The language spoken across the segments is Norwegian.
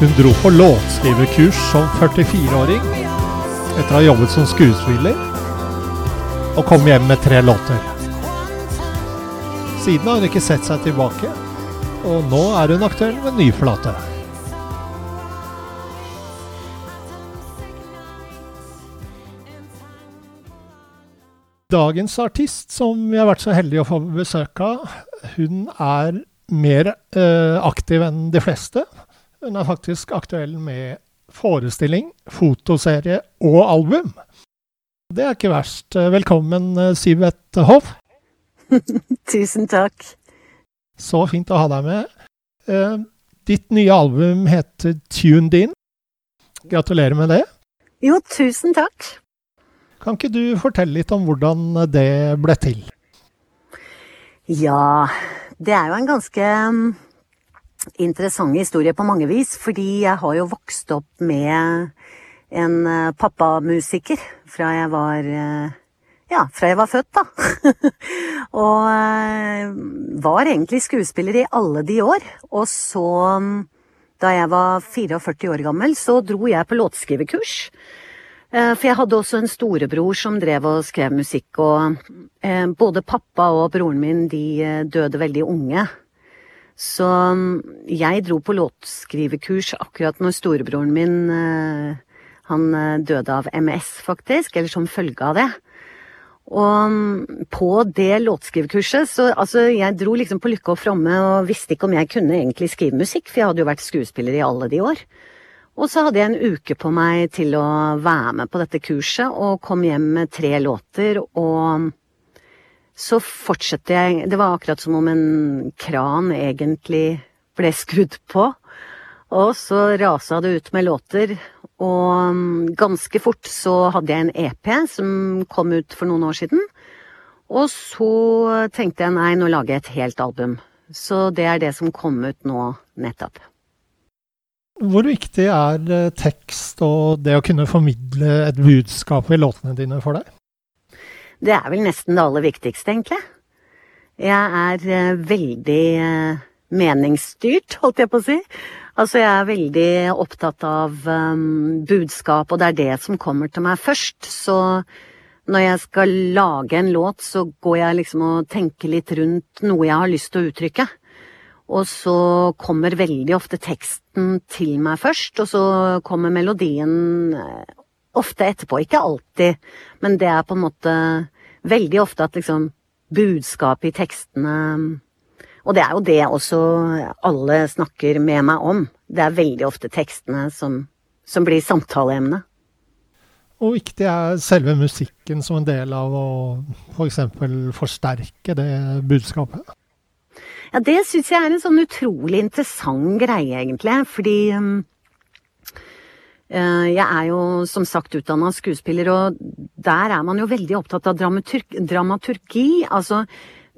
Hun dro på låtskriverkurs som 44-åring etter å ha jobbet som skuespiller, og kom hjem med tre låter. Siden har hun ikke sett seg tilbake, og nå er hun aktuell med ny flate. Dagens artist, som vi har vært så heldige å få besøk av, hun er mer ø, aktiv enn de fleste. Hun er faktisk aktuell med forestilling, fotoserie og album. Det er ikke verst. Velkommen, Sivet Sivert Hoff. Tusen takk. Så fint å ha deg med. Eh, ditt nye album heter Tuned In. Gratulerer med det. Jo, tusen takk. Kan ikke du fortelle litt om hvordan det ble til? Ja, det er jo en ganske mm, interessant historie på mange vis, fordi jeg har jo vokst opp med en eh, pappamusiker fra jeg var eh, ja, fra jeg var født, da. og eh, var egentlig skuespiller i alle de år. Og så, da jeg var 44 år gammel, så dro jeg på låtskriverkurs. For jeg hadde også en storebror som drev og skrev musikk, og både pappa og broren min de døde veldig unge. Så mm, jeg dro på låtskrivekurs akkurat når storebroren min eh, han eh, døde av MS, faktisk, eller som følge av det. Og mm, på det låtskrivekurset så altså, jeg dro liksom på lykke og fromme og visste ikke om jeg kunne egentlig skrive musikk, for jeg hadde jo vært skuespiller i alle de år. Og så hadde jeg en uke på meg til å være med på dette kurset, og kom hjem med tre låter, og så fortsatte jeg Det var akkurat som om en kran egentlig ble skrudd på. Og så rasa det ut med låter, og ganske fort så hadde jeg en EP som kom ut for noen år siden. Og så tenkte jeg nei, nå lager jeg et helt album. Så det er det som kom ut nå nettopp. Hvor viktig er eh, tekst og det å kunne formidle et budskap i låtene dine for deg? Det er vel nesten det aller viktigste, egentlig. Jeg er eh, veldig eh, meningsstyrt, holdt jeg på å si. Altså, jeg er veldig opptatt av um, budskap, og det er det som kommer til meg først. Så når jeg skal lage en låt, så går jeg liksom og tenker litt rundt noe jeg har lyst til å uttrykke. Og så kommer veldig ofte teksten til meg først, og så kommer melodien eh, ofte etterpå. Ikke alltid, men det er på en måte veldig ofte at liksom budskapet i tekstene Og det er jo det også alle snakker med meg om. Det er veldig ofte tekstene som, som blir samtaleemne. Og viktig er selve musikken som en del av å f.eks. For forsterke det budskapet? Ja, det syns jeg er en sånn utrolig interessant greie, egentlig. Fordi um, jeg er jo som sagt utdanna skuespiller, og der er man jo veldig opptatt av dramaturgi. Altså,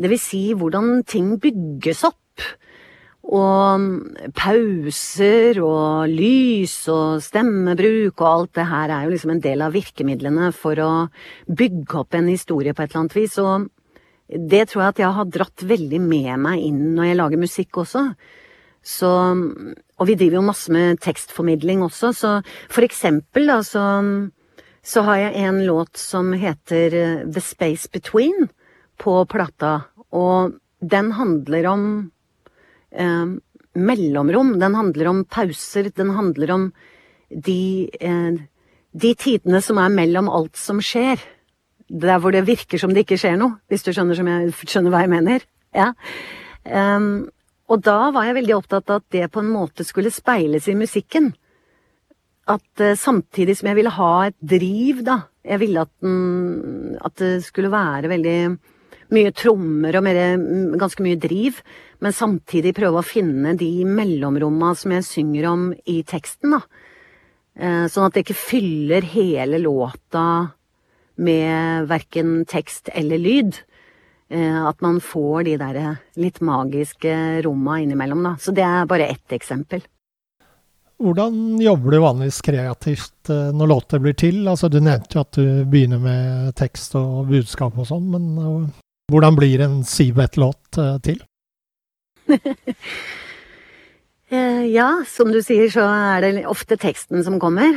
det vil si hvordan ting bygges opp. Og um, pauser og lys og stemmebruk og alt det her er jo liksom en del av virkemidlene for å bygge opp en historie på et eller annet vis. Og det tror jeg at jeg har dratt veldig med meg inn når jeg lager musikk også. Så, og vi driver jo masse med tekstformidling også, så for eksempel da, så, så har jeg en låt som heter eh, The Space Between på plata, og den handler om eh, mellomrom, den handler om pauser, den handler om de eh, de tidene som er mellom alt som skjer. Der hvor det virker som det ikke skjer noe, hvis du skjønner, jeg, skjønner hva jeg mener. Ja. Ehm, og da var jeg veldig opptatt av at det på en måte skulle speiles i musikken. At eh, samtidig som jeg ville ha et driv, da Jeg ville at, den, at det skulle være veldig mye trommer og mer, mm, ganske mye driv, men samtidig prøve å finne de mellomromma som jeg synger om i teksten, da. Eh, Sånn at det ikke fyller hele låta med verken tekst eller lyd. Eh, At man får de der litt magiske romma innimellom, da. Så det er bare ett eksempel. Hvordan jobber du vanligvis kreativt eh, når låter blir til? Altså, du nevnte jo at du begynner med tekst og budskap og sånn, men eh, hvordan blir en Sibeth-låt eh, til? Eh, Ja, som du sier, så er det ofte teksten som kommer.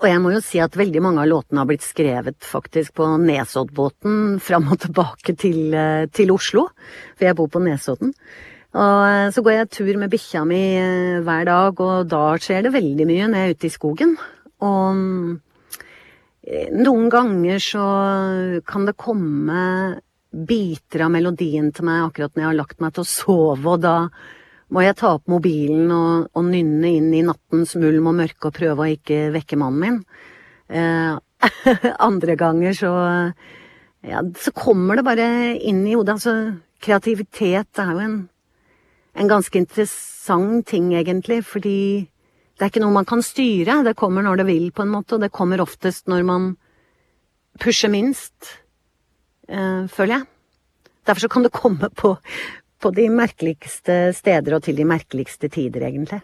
Og jeg må jo si at veldig mange av låtene har blitt skrevet faktisk på Nesoddbåten fram og tilbake til, eh, til Oslo, for jeg bor på Nesodden. Og eh, så går jeg tur med bikkja mi eh, hver dag, og da skjer det veldig mye når jeg er ute i skogen. Og noen ganger så kan det komme biter av melodien til meg akkurat når jeg har lagt meg til å sove, og da må jeg ta opp mobilen og, og nynne inn i nattens mulm og mørke og prøve å ikke vekke mannen min. Eh, andre ganger så ja, så kommer det bare inn i hodet. Altså, kreativitet er jo en, en ganske interessant ting, egentlig, fordi det er ikke noe man kan styre. Det kommer når det vil, på en måte, og det kommer oftest når man pusher minst, øh, føler jeg. Derfor så kan det komme på, på de merkeligste steder og til de merkeligste tider, egentlig.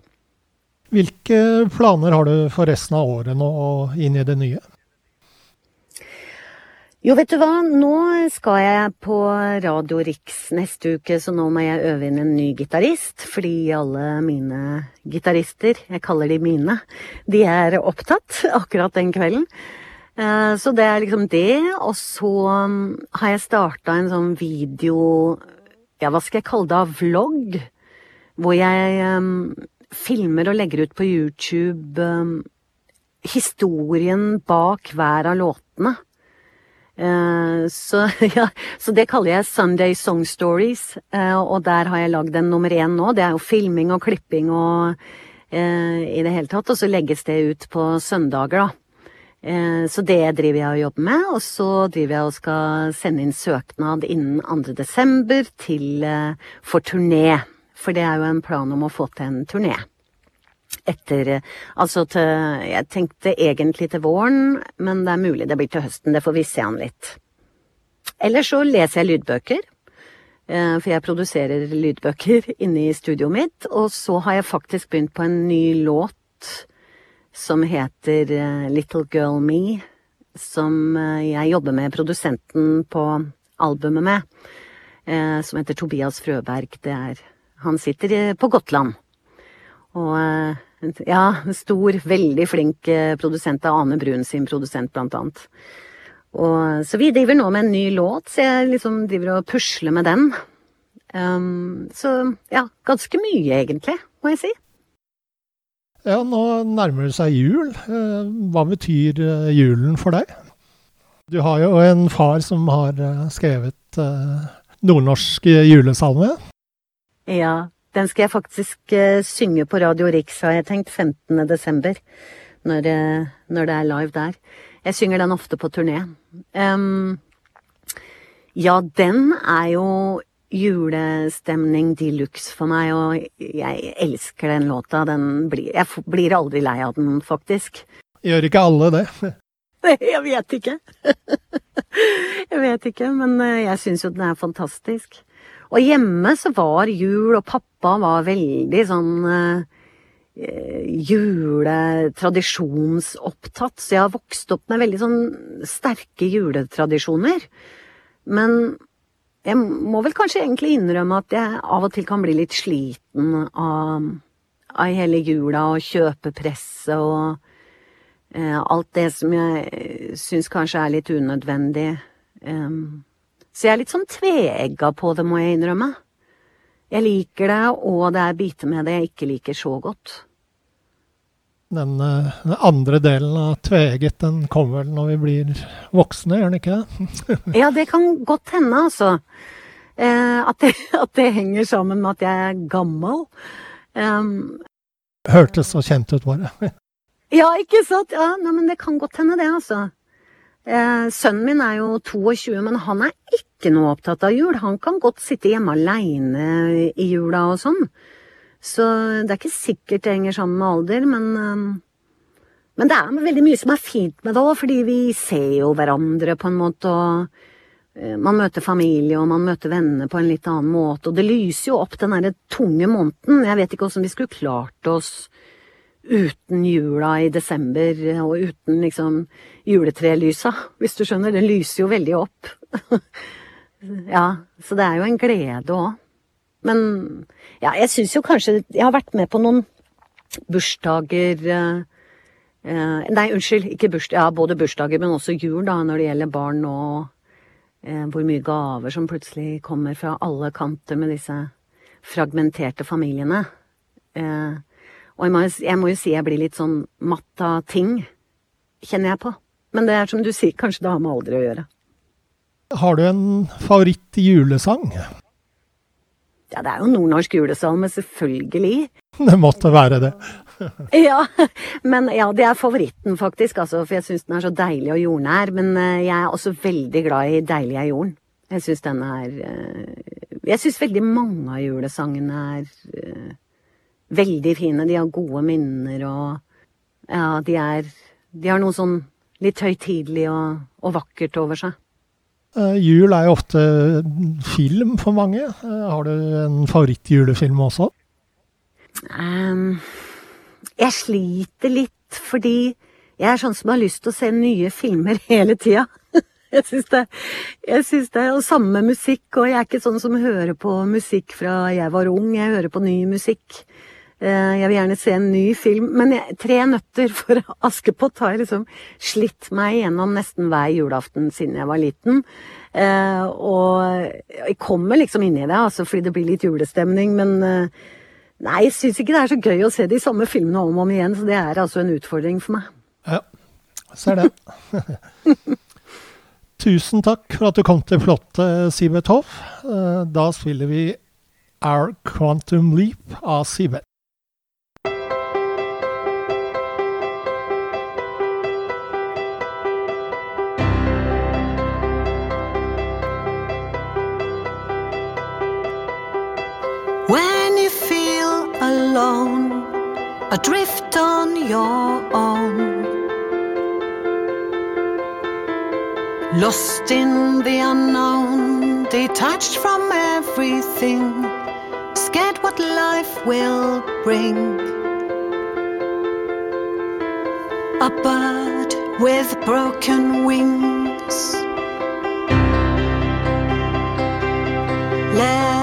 Hvilke planer har du for resten av året nå og inn i det nye? Jo, vet du hva, nå skal jeg på Radio Riks neste uke, så nå må jeg øve inn en ny gitarist, fordi alle mine gitarister, jeg kaller de mine, de er opptatt akkurat den kvelden. Eh, Så det er liksom det, og så um, har jeg starta en sånn video, ja, hva skal jeg kalle det, vlogg, hvor jeg um, filmer og legger ut på YouTube um, historien bak hver av låtene. Uh, så, ja, så det kaller jeg Sunday Song Stories, uh, og der har jeg lagd en nummer én nå. Det er jo filming og klipping og uh, i det hele tatt, og så legges det ut på søndager, da. Eh, Så det driver jeg og jobber med, og så driver jeg og skal sende inn søknad innen 2. desember til, eh, for turné. For det er jo en plan om å få til en turné. Etter eh, Altså til Jeg tenkte egentlig til våren, men det er mulig det blir til høsten. Det får vi se an litt. Ellers så leser jeg lydbøker. For jeg produserer lydbøker inne i studioet mitt. Og så har jeg faktisk begynt på en ny låt som heter eh, Little Girl Me. Som eh, jeg jobber med produsenten på albumet med. eh, Som heter Tobias Frøberg. Det er Han sitter på Gotland. Og ja, stor, veldig flink produsent av Ane Brun sin produsent, blant annet. Og, så vi driver nå med en ny låt, så jeg liksom driver og pusler med den. Um, så ja, ganske mye egentlig, må jeg si. Ja, nå nærmer det seg jul. Eh, Hva betyr eh, julen for deg? Du har jo en far som har eh, skrevet nordnorsk julesalme. Ja, den skal jeg faktisk synge på Radio Riks, har jeg tenkt, 15. desember. Når, når det er live der. Jeg synger den ofte på turné. Um, ja, den er jo julestemning de luxe for meg, og jeg elsker den låta. Den blir, jeg blir aldri lei av den, faktisk. Gjør ikke alle det? Jeg vet ikke. jeg vet ikke, men eh, jeg syns jo den er fantastisk. Og hjemme så var jul, og pappa var veldig sånn eh, juletradisjonsopptatt, så jeg har vokst opp med veldig sånn sterke juletradisjoner. Men jeg må vel kanskje egentlig innrømme at jeg av og til kan bli litt sliten av, av hele jula og kjøpepresset og eh, alt det som jeg eh, syns kanskje er litt unødvendig. Um, så jeg er litt sånn tveegga på det, må jeg innrømme. Jeg liker det, og det er biter med det jeg ikke liker så godt. Den, eh, den andre delen av Tveget den kommer vel når vi blir voksne, gjør den ikke det? Ja, det kan godt hende, altså. Eh, at, det, at det henger sammen med at jeg er gammel. Um, Hørtes så kjent ut, bare. ja, ikke sant? Ja, nei, men det kan godt hende, det, altså. Eh, sønnen min er jo 22, men han er ikke noe opptatt av jul. Han kan godt sitte hjemme aleine i jula og sånn. Så det er ikke sikkert det henger sammen med alder, men um, Men det er veldig mye som er fint med det òg, fordi vi ser jo hverandre på en måte, og eh, man møter familie, og man møter venner på en litt annen måte, og det lyser jo opp den derre tunge måneden. Jeg vet ikke åssen vi skulle klart oss uten jula i desember, og uten liksom juletrelysa, hvis du skjønner. Det lyser jo veldig opp. ja, så det er jo en glede òg. Men ja, jeg syns jo kanskje Jeg har vært med på noen bursdager eh, eh, Nei, unnskyld, ikke bursdag, ja, både bursdager, men også jul, da, når det gjelder barn og eh, hvor mye gaver som plutselig kommer fra alle kanter med disse fragmenterte familiene. Eh, og jeg må, jeg må jo si jeg blir litt sånn matt av ting, kjenner jeg på. Men det er som du sier, kanskje det har med alder å gjøre. Har du en favoritt julesang? Ja, det er jo nordnorsk julesalme, selvfølgelig. Det måtte være det. Ja, men ja, det er favoritten faktisk, altså, for jeg syns den er så deilig og jordnær. Men eh, jeg er også veldig glad i Deilig er jorden. Jeg syns den er eh, Jeg syns veldig mange av julesangene er eh, veldig fine. De har gode minner og Ja, de er De har noe sånn litt høytidelig og, og vakkert over seg. Eh, jul er jo ofte film for mange. Eh, har du en favorittjulefilm også? Um, jeg sliter litt fordi jeg er sånn som har lyst til å se nye filmer hele tida. Jeg syns det, synes det Og samme musikk, og jeg er ikke sånn som hører på musikk fra jeg var ung. Jeg hører på ny musikk. Eh, Jeg vil gjerne se en ny film. Men jeg, Tre nøtter for Askepott har jeg liksom slitt meg gjennom nesten hver julaften siden jeg var liten. Eh, og jeg kommer liksom inn i det, altså, fordi det blir litt julestemning. Men eh, nei, jeg syns ikke det er så gøy å se de samme filmene om og om igjen. Så det er altså en utfordring for meg. Ja, ser det. Tusen takk for at du kom til flotte Sivert Hoff. Da spiller vi Our Quantum Leap av Sivert. Adrift on your own, lost in the unknown, detached from everything, scared what life will bring. A bird with broken wings. Level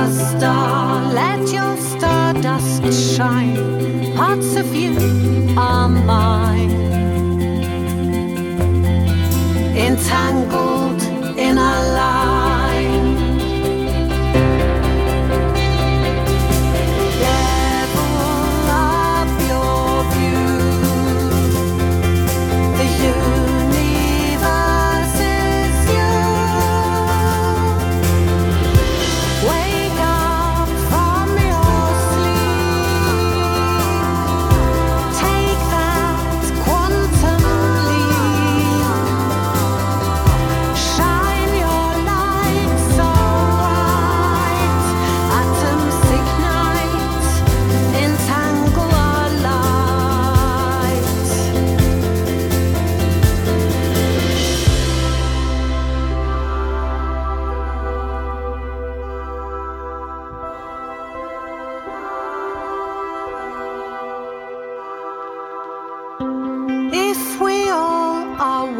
a star, let your stardust shine. Parts of you are mine entangled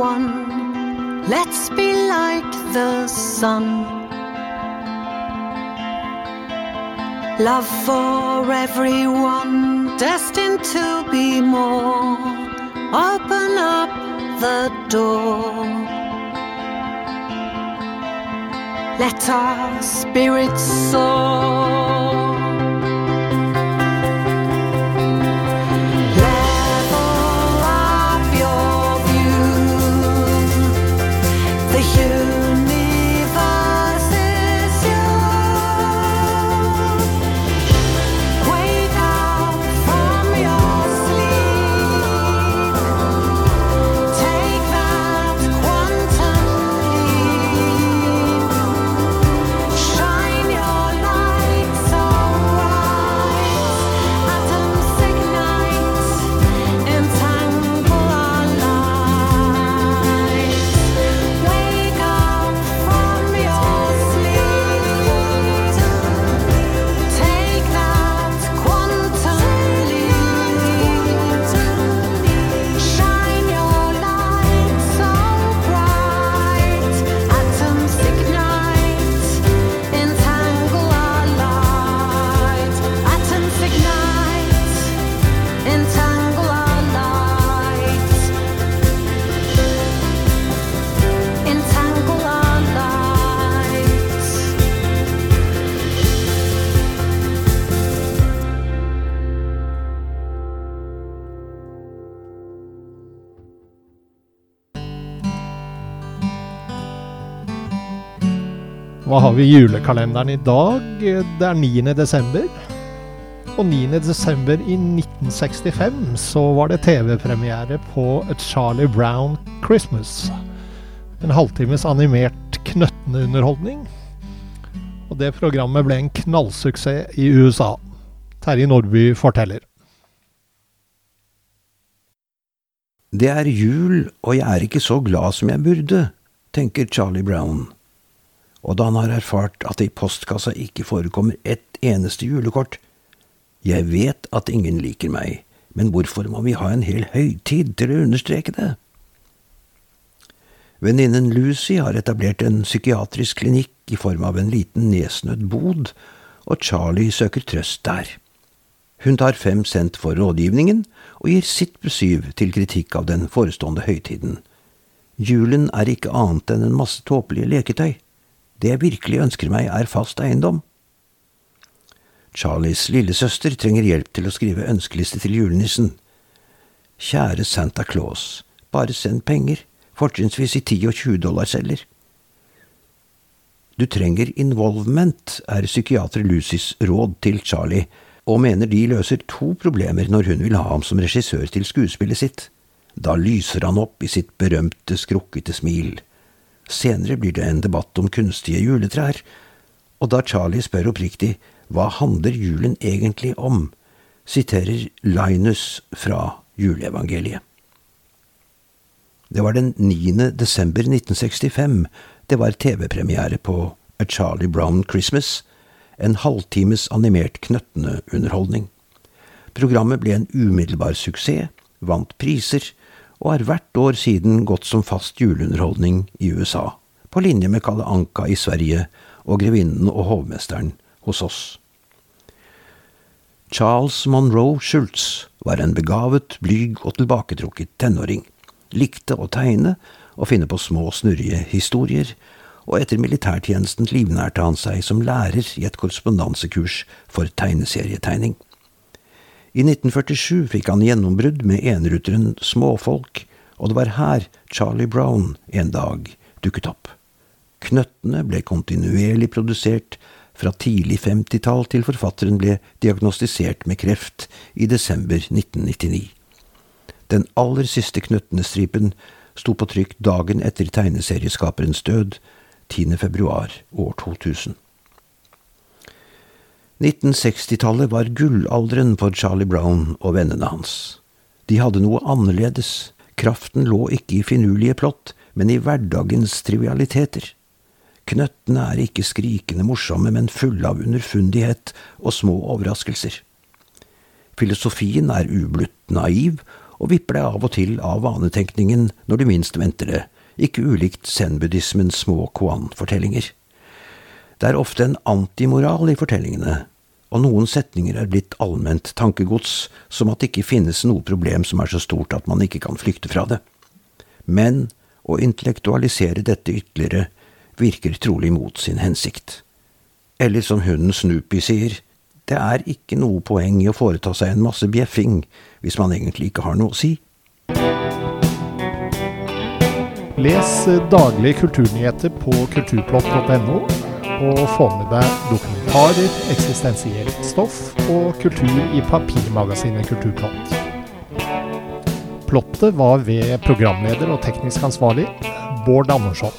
Let's be like the sun. Love for everyone, destined to be more. Open up the door. Let our spirits soar. Hva har vi i julekalenderen i dag? Det er 9. desember. Og 9. desember i 1965 så var det TV-premiere på A Charlie Brown Christmas. En halvtimes animert knøttende underholdning. Og det programmet ble en knallsuksess i USA. Terje Nordby forteller. Det er jul, og jeg er ikke så glad som jeg burde, tenker Charlie Brown. Og da han har erfart at det i postkassa ikke forekommer ett eneste julekort. Jeg vet at ingen liker meg, men hvorfor må vi ha en hel høytid til å understreke det? Venninnen Lucy har etablert en psykiatrisk klinikk i form av en liten nedsnødd bod, og Charlie søker trøst der. Hun tar fem cent for rådgivningen og gir sitt besyv til kritikk av den forestående høytiden. Julen er ikke annet enn en masse tåpelige leketøy. Det jeg virkelig ønsker meg, er fast eiendom. Charlies lillesøster trenger hjelp til å skrive ønskeliste til julenissen. Kjære Santa Claus, bare send penger, fortrinnsvis i 10 og 20 dollarsedler. Du trenger involvement, er psykiater Lucys råd til Charlie, og mener de løser to problemer når hun vil ha ham som regissør til skuespillet sitt. Da lyser han opp i sitt berømte, skrukkete smil. Senere blir det en debatt om kunstige juletrær, og da Charlie spør oppriktig hva handler julen egentlig om, siterer Linus fra juleevangeliet. Det var den 9. desember 1965 det var TV-premiere på A Charlie Brown Christmas, en halvtimes animert knøttende underholdning. Programmet ble en umiddelbar suksess, vant priser, og har hvert år siden gått som fast juleunderholdning i USA, på linje med Kalle Anka i Sverige og Grevinnen og hovmesteren hos oss. Charles Monroe Schultz var en begavet, blyg og tilbaketrukket tenåring, likte å tegne og finne på små, snurrige historier, og etter militærtjenesten livnærte han seg som lærer i et korrespondansekurs for tegneserietegning. I 1947 fikk han gjennombrudd med enruteren Småfolk, og det var her Charlie Brown en dag dukket opp. Knøttene ble kontinuerlig produsert fra tidlig 50-tall til forfatteren ble diagnostisert med kreft i desember 1999. Den aller siste knøttenestripen sto på trykk dagen etter tegneserieskaperens død, 10. februar år 2000. 1960-tallet var gullalderen for Charlie Brown og vennene hans. De hadde noe annerledes, kraften lå ikke i finurlige plott, men i hverdagens trivialiteter. Knøttene er ikke skrikende morsomme, men fulle av underfundighet og små overraskelser. Filosofien er ublutt naiv, og vipper deg av og til av vanetenkningen når du minst venter det, ikke ulikt zen-buddhismens små koan-fortellinger. Det er ofte en antimoral i fortellingene, og noen setninger er blitt allment tankegods, som at det ikke finnes noe problem som er så stort at man ikke kan flykte fra det. Men å intellektualisere dette ytterligere virker trolig mot sin hensikt. Eller som hunden Snoopy sier, det er ikke noe poeng i å foreta seg en masse bjeffing hvis man egentlig ikke har noe å si. Les daglige kulturnyheter på kulturplott.no, og få med deg dokumentarer, eksistensielt stoff og kultur i papirmagasinet Kulturplott. Plottet var ved programleder og teknisk ansvarlig Bård Andersson.